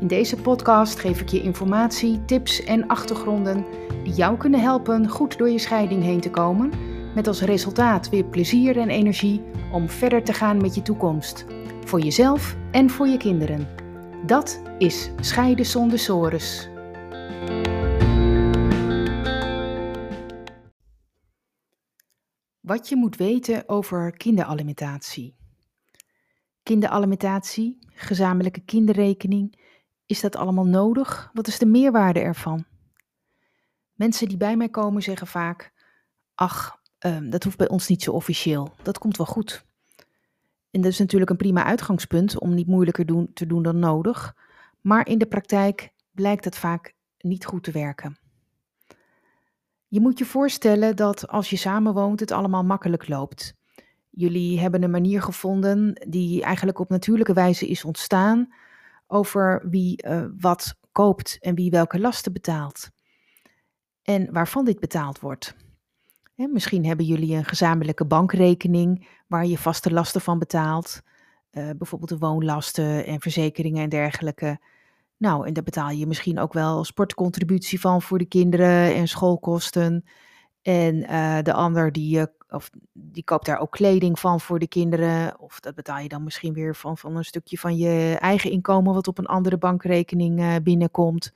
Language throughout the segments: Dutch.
In deze podcast geef ik je informatie, tips en achtergronden die jou kunnen helpen goed door je scheiding heen te komen, met als resultaat weer plezier en energie om verder te gaan met je toekomst, voor jezelf en voor je kinderen. Dat is Scheiden zonder sores. Wat je moet weten over kinderalimentatie. Kinderalimentatie, gezamenlijke kinderrekening is dat allemaal nodig? Wat is de meerwaarde ervan? Mensen die bij mij komen zeggen vaak: Ach, ehm, dat hoeft bij ons niet zo officieel. Dat komt wel goed. En dat is natuurlijk een prima uitgangspunt om niet moeilijker doen, te doen dan nodig. Maar in de praktijk blijkt het vaak niet goed te werken. Je moet je voorstellen dat als je samenwoont, het allemaal makkelijk loopt. Jullie hebben een manier gevonden die eigenlijk op natuurlijke wijze is ontstaan over wie uh, wat koopt en wie welke lasten betaalt. En waarvan dit betaald wordt. misschien hebben jullie een gezamenlijke bankrekening waar je vaste lasten van betaalt. Uh, bijvoorbeeld de woonlasten en verzekeringen en dergelijke. Nou, en daar betaal je misschien ook wel sportcontributie van voor de kinderen en schoolkosten. En uh, de ander die, of die koopt daar ook kleding van voor de kinderen. Of dat betaal je dan misschien weer van, van een stukje van je eigen inkomen wat op een andere bankrekening uh, binnenkomt.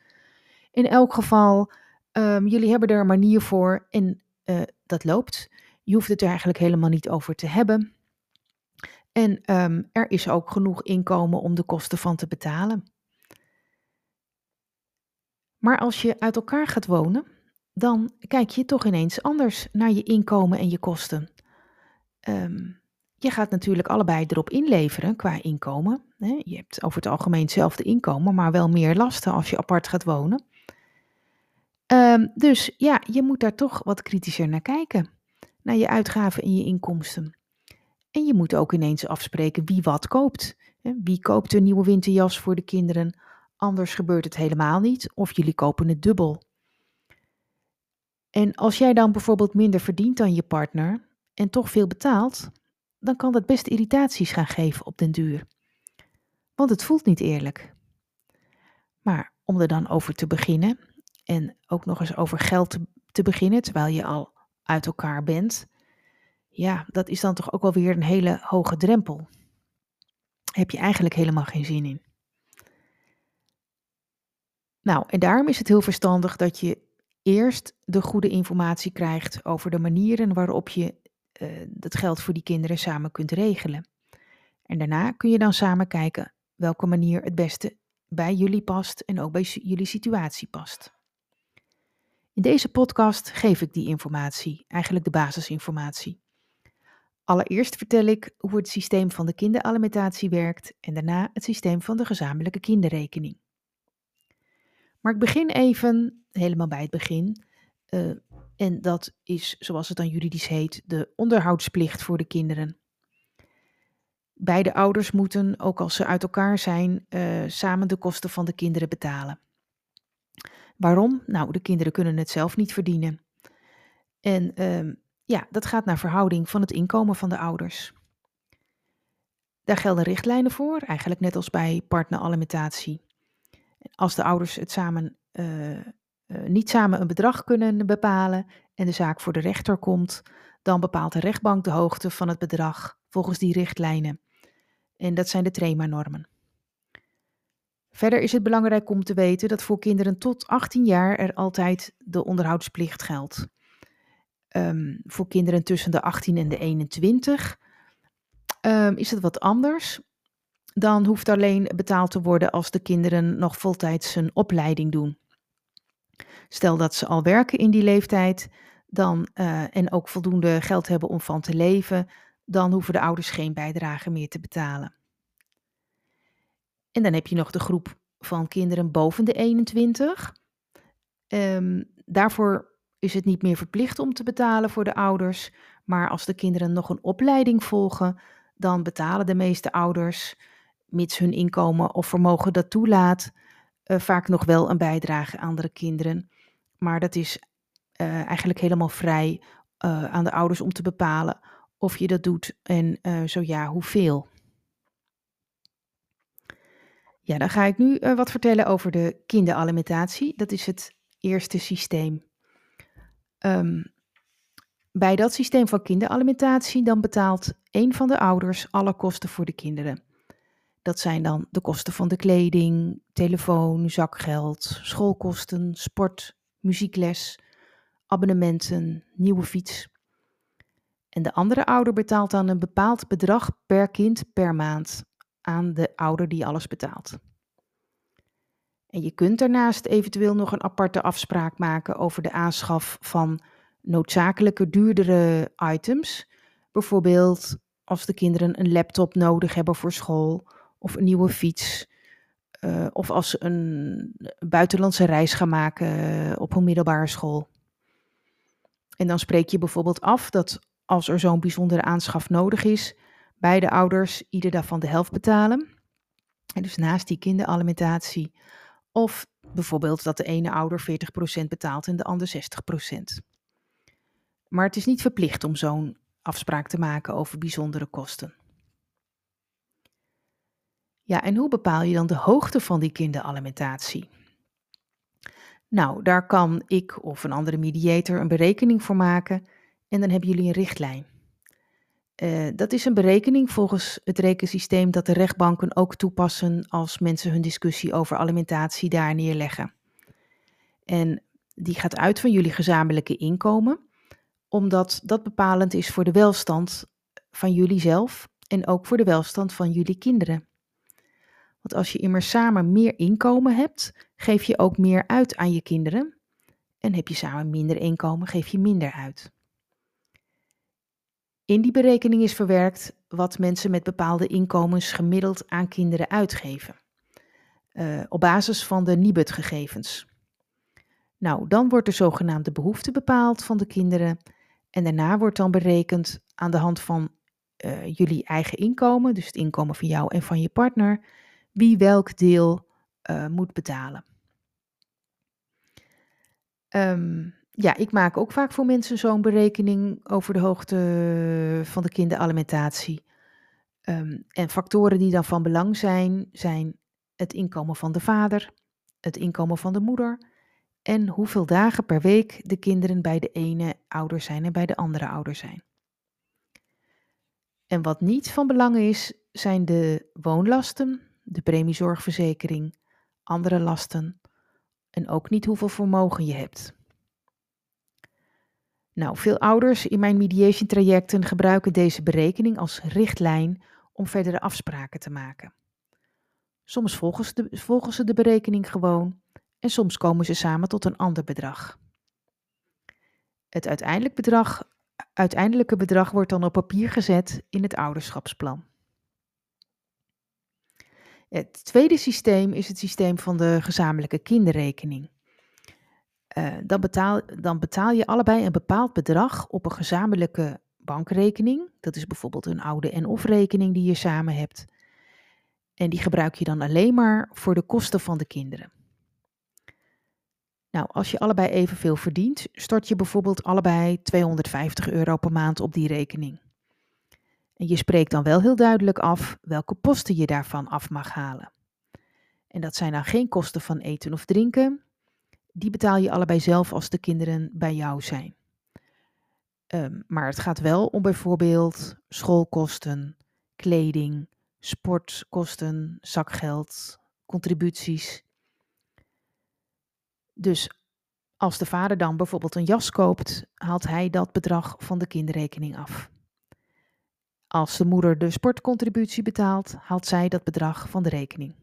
In elk geval, um, jullie hebben er een manier voor en uh, dat loopt. Je hoeft het er eigenlijk helemaal niet over te hebben. En um, er is ook genoeg inkomen om de kosten van te betalen. Maar als je uit elkaar gaat wonen, dan kijk je toch ineens anders naar je inkomen en je kosten. Um, je gaat natuurlijk allebei erop inleveren qua inkomen. Je hebt over het algemeen hetzelfde inkomen, maar wel meer lasten als je apart gaat wonen. Um, dus ja, je moet daar toch wat kritischer naar kijken. Naar je uitgaven en je inkomsten. En je moet ook ineens afspreken wie wat koopt. Wie koopt een nieuwe winterjas voor de kinderen? Anders gebeurt het helemaal niet. Of jullie kopen het dubbel. En als jij dan bijvoorbeeld minder verdient dan je partner en toch veel betaalt, dan kan dat best irritaties gaan geven op den duur. Want het voelt niet eerlijk. Maar om er dan over te beginnen en ook nog eens over geld te, beginnen terwijl je al uit elkaar bent, ja, dat is dan toch ook wel weer een hele hoge drempel. Heb je eigenlijk helemaal geen zin in. Nou, en daarom is het heel verstandig dat je eerst de goede informatie krijgt over de manieren waarop je uh, dat geld voor die kinderen samen kunt regelen. En daarna kun je dan samen kijken welke manier het beste bij jullie past en ook bij jullie situatie past. In deze podcast geef ik die informatie, eigenlijk de basisinformatie. Allereerst vertel ik hoe het systeem van de kinderalimentatie werkt en daarna het systeem van de gezamenlijke kinderrekening. Maar ik begin even helemaal bij het begin. Uh, en dat is, zoals het dan juridisch heet, de onderhoudsplicht voor de kinderen. Beide ouders moeten, ook als ze uit elkaar zijn, uh, samen de kosten van de kinderen betalen. Waarom? Nou, de kinderen kunnen het zelf niet verdienen. En uh, ja, dat gaat naar verhouding van het inkomen van de ouders. Daar gelden richtlijnen voor, eigenlijk net als bij partneralimentatie. Als de ouders het samen, uh, uh, niet samen een bedrag kunnen bepalen en de zaak voor de rechter komt, dan bepaalt de rechtbank de hoogte van het bedrag volgens die richtlijnen. En dat zijn de TREMA-normen. Verder is het belangrijk om te weten dat voor kinderen tot 18 jaar er altijd de onderhoudsplicht geldt. Um, voor kinderen tussen de 18 en de 21 um, is het wat anders dan hoeft alleen betaald te worden als de kinderen nog voltijds een opleiding doen. Stel dat ze al werken in die leeftijd dan, uh, en ook voldoende geld hebben om van te leven, dan hoeven de ouders geen bijdrage meer te betalen. En dan heb je nog de groep van kinderen boven de 21. Ehm, daarvoor is het niet meer verplicht om te betalen voor de ouders, maar als de kinderen nog een opleiding volgen, dan betalen de meeste ouders, mits hun inkomen of vermogen dat toelaat, uh, vaak nog wel een bijdrage aan de kinderen. Maar dat is uh, eigenlijk helemaal vrij uh, aan de ouders om te bepalen of je dat doet en zo ja, hoeveel. Ja, dan ga ik nu wat vertellen over de kinderalimentatie. Dat is het eerste systeem. Um, bij dat systeem van kinderalimentatie dan betaalt een van de ouders alle kosten voor de kinderen. Dat zijn dan de kosten van de kleding, telefoon, zakgeld, schoolkosten, sport, muziekles, abonnementen, nieuwe fiets. En de andere ouder betaalt dan een bepaald bedrag per kind per maand aan de ouder die alles betaalt. En je kunt daarnaast eventueel nog een aparte afspraak maken over de aanschaf van noodzakelijke duurdere items. Bijvoorbeeld als de kinderen een laptop nodig hebben voor school of een nieuwe fiets. Uh, of als ze een buitenlandse reis gaan maken op een middelbare school. En dan spreek je bijvoorbeeld af dat als er zo'n bijzondere aanschaf nodig is, beide ouders ieder daarvan de helft betalen. En dus naast die kinderalimentatie. Of bijvoorbeeld dat de ene ouder 40% betaalt en de ander 60%. Maar het is niet verplicht om zo'n afspraak te maken over bijzondere kosten. Ja, en hoe bepaal je dan de hoogte van die kinderalimentatie? Nou, daar kan ik of een andere mediator een berekening voor maken en dan hebben jullie een richtlijn. Uh, dat is een berekening volgens het rekensysteem dat de rechtbanken ook toepassen als mensen hun discussie over alimentatie daar neerleggen. En die gaat uit van jullie gezamenlijke inkomen omdat dat bepalend is voor de welstand van jullie zelf en ook voor de welstand van jullie kinderen. Want als je immers samen meer inkomen hebt, geef je ook meer uit aan je kinderen. En heb je samen minder inkomen, geef je minder uit. In die berekening is verwerkt wat mensen met bepaalde inkomens gemiddeld aan kinderen uitgeven. Uh, op basis van de Nibud-gegevens. Nou, dan wordt de zogenaamde behoefte bepaald van de kinderen en daarna wordt dan berekend aan de hand van uh, jullie eigen inkomen, dus het inkomen van jou en van je partner, wie welk deel uh, moet betalen. Um, ja, ik maak ook vaak voor mensen zo'n berekening over de hoogte van de kinderalimentatie. Um, en factoren die dan van belang zijn, zijn het inkomen van de vader, het inkomen van de moeder, en hoeveel dagen per week de kinderen bij de ene ouder zijn en bij de andere ouder zijn. En wat niet van belang is, zijn de woonlasten, de premiezorgverzekering, andere lasten en ook niet hoeveel vermogen je hebt. Nou, veel ouders in mijn mediation trajecten gebruiken deze berekening als richtlijn om verdere afspraken te maken. Soms volgen ze de, volgen ze de berekening gewoon en soms komen ze samen tot een ander bedrag. Het bedrag, uiteindelijke bedrag wordt dan op papier gezet in het ouderschapsplan. Het tweede systeem is het systeem van de gezamenlijke kinderrekening. Uh, dan, betaal, dan betaal je allebei een bepaald bedrag op een gezamenlijke bankrekening. Dat is bijvoorbeeld een oude en of rekening die je samen hebt. En die gebruik je dan alleen maar voor de kosten van de kinderen. Nou, als je allebei evenveel verdient, stort je bijvoorbeeld allebei 250 euro per maand op die rekening. En je spreekt dan wel heel duidelijk af welke posten je daarvan af mag halen. En dat zijn dan geen kosten van eten of drinken. Die betaal je allebei zelf als de kinderen bij jou zijn. Um, maar het gaat wel om bijvoorbeeld schoolkosten, kleding, sportkosten, zakgeld, contributies. Dus als de vader dan bijvoorbeeld een jas koopt, haalt hij dat bedrag van de kinderrekening af. Als de moeder de sportcontributie betaalt, haalt zij dat bedrag van de rekening.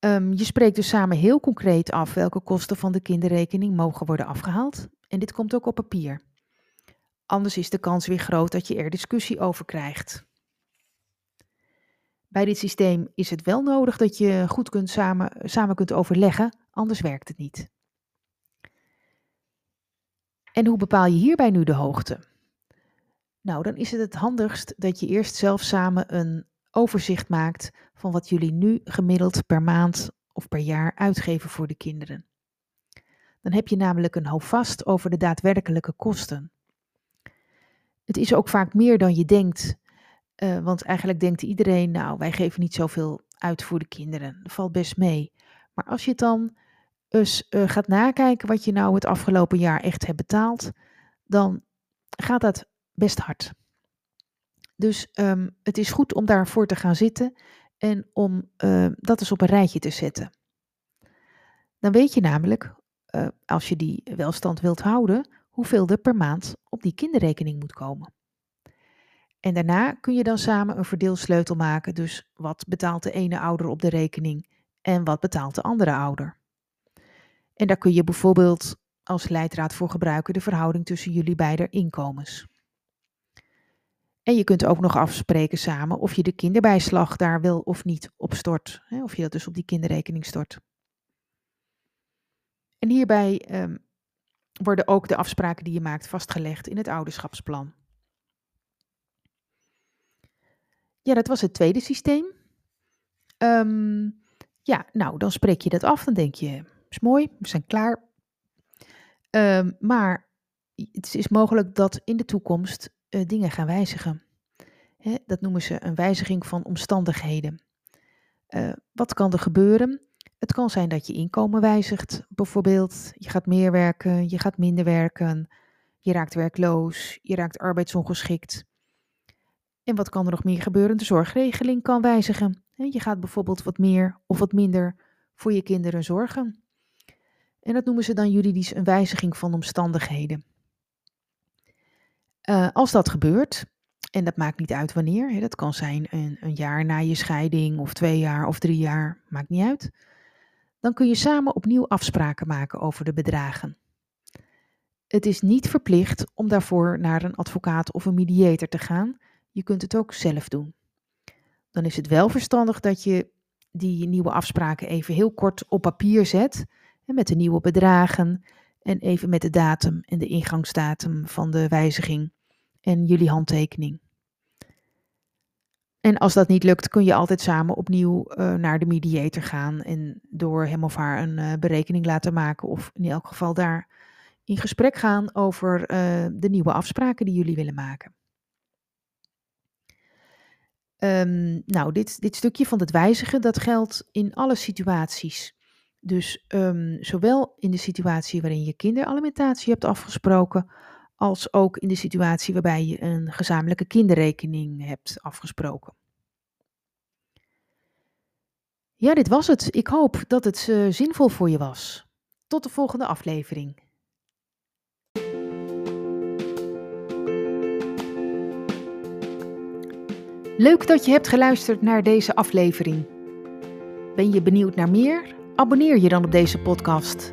Um, je spreekt dus samen heel concreet af welke kosten van de kinderrekening mogen worden afgehaald. En dit komt ook op papier. Anders is de kans weer groot dat je er discussie over krijgt. Bij dit systeem is het wel nodig dat je goed kunt samen, samen kunt overleggen, anders werkt het niet. En hoe bepaal je hierbij nu de hoogte? Nou, dan is het het handigst dat je eerst zelf samen een overzicht maakt van wat jullie nu gemiddeld per maand of per jaar uitgeven voor de kinderen. Dan heb je namelijk een houvast over de daadwerkelijke kosten. Het is ook vaak meer dan je denkt, uh, want eigenlijk denkt iedereen, nou, wij geven niet zoveel uit voor de kinderen. Dat valt best mee. Maar als je het dan eens uh, gaat nakijken wat je nou het afgelopen jaar echt hebt betaald, dan gaat dat best hard. Dus um, het is goed om daarvoor te gaan zitten en om uh, dat eens op een rijtje te zetten. Dan weet je namelijk, uh, als je die welstand wilt houden, hoeveel er per maand op die kinderrekening moet komen. En daarna kun je dan samen een verdeelsleutel maken, dus wat betaalt de ene ouder op de rekening en wat betaalt de andere ouder. En daar kun je bijvoorbeeld als leidraad voor gebruiken de verhouding tussen jullie beide inkomens. En je kunt ook nog afspreken samen of je de kinderbijslag daar wel of niet op stort. Hè, of je dat dus op die kinderrekening stort. En hierbij um, worden ook de afspraken die je maakt vastgelegd in het ouderschapsplan. Ja, dat was het tweede systeem. Um, ja, nou, dan spreek je dat af. Dan denk je, is mooi, we zijn klaar. Um, maar het is mogelijk dat in de toekomst uh, dingen gaan wijzigen. Hè, dat noemen ze een wijziging van omstandigheden. Uh, wat kan er gebeuren? Het kan zijn dat je inkomen wijzigt, bijvoorbeeld. Je gaat meer werken, je gaat minder werken, je raakt werkloos, je raakt arbeidsongeschikt. En wat kan er nog meer gebeuren? De zorgregeling kan wijzigen. Je gaat bijvoorbeeld wat meer of wat minder voor je kinderen zorgen. En dat noemen ze dan juridisch een wijziging van omstandigheden. Uh, als dat gebeurt, en dat maakt niet uit wanneer, hè, dat kan zijn een, een, jaar na je scheiding, of twee jaar of drie jaar, maakt niet uit. Dan kun je samen opnieuw afspraken maken over de bedragen. Het is niet verplicht om daarvoor naar een advocaat of een mediator te gaan. Je kunt het ook zelf doen. Dan is het wel verstandig dat je die nieuwe afspraken even heel kort op papier zet. Met de nieuwe bedragen en even met de datum en de ingangsdatum van de wijziging en jullie handtekening. En als dat niet lukt, kun je altijd samen opnieuw uh, naar de mediator gaan en door hem of haar een uh, berekening laten maken of in elk geval daar in gesprek gaan over uh, de nieuwe afspraken die jullie willen maken. Um, nou, dit, dit stukje van het wijzigen, dat geldt in alle situaties. Dus um, zowel in de situatie waarin je kinderalimentatie hebt afgesproken, als ook in de situatie waarbij je een gezamenlijke kinderrekening hebt afgesproken. Ja, dit was het. Ik hoop dat het uh, zinvol voor je was. Tot de volgende aflevering. Leuk dat je hebt geluisterd naar deze aflevering. Ben je benieuwd naar meer? Abonneer je dan op deze podcast.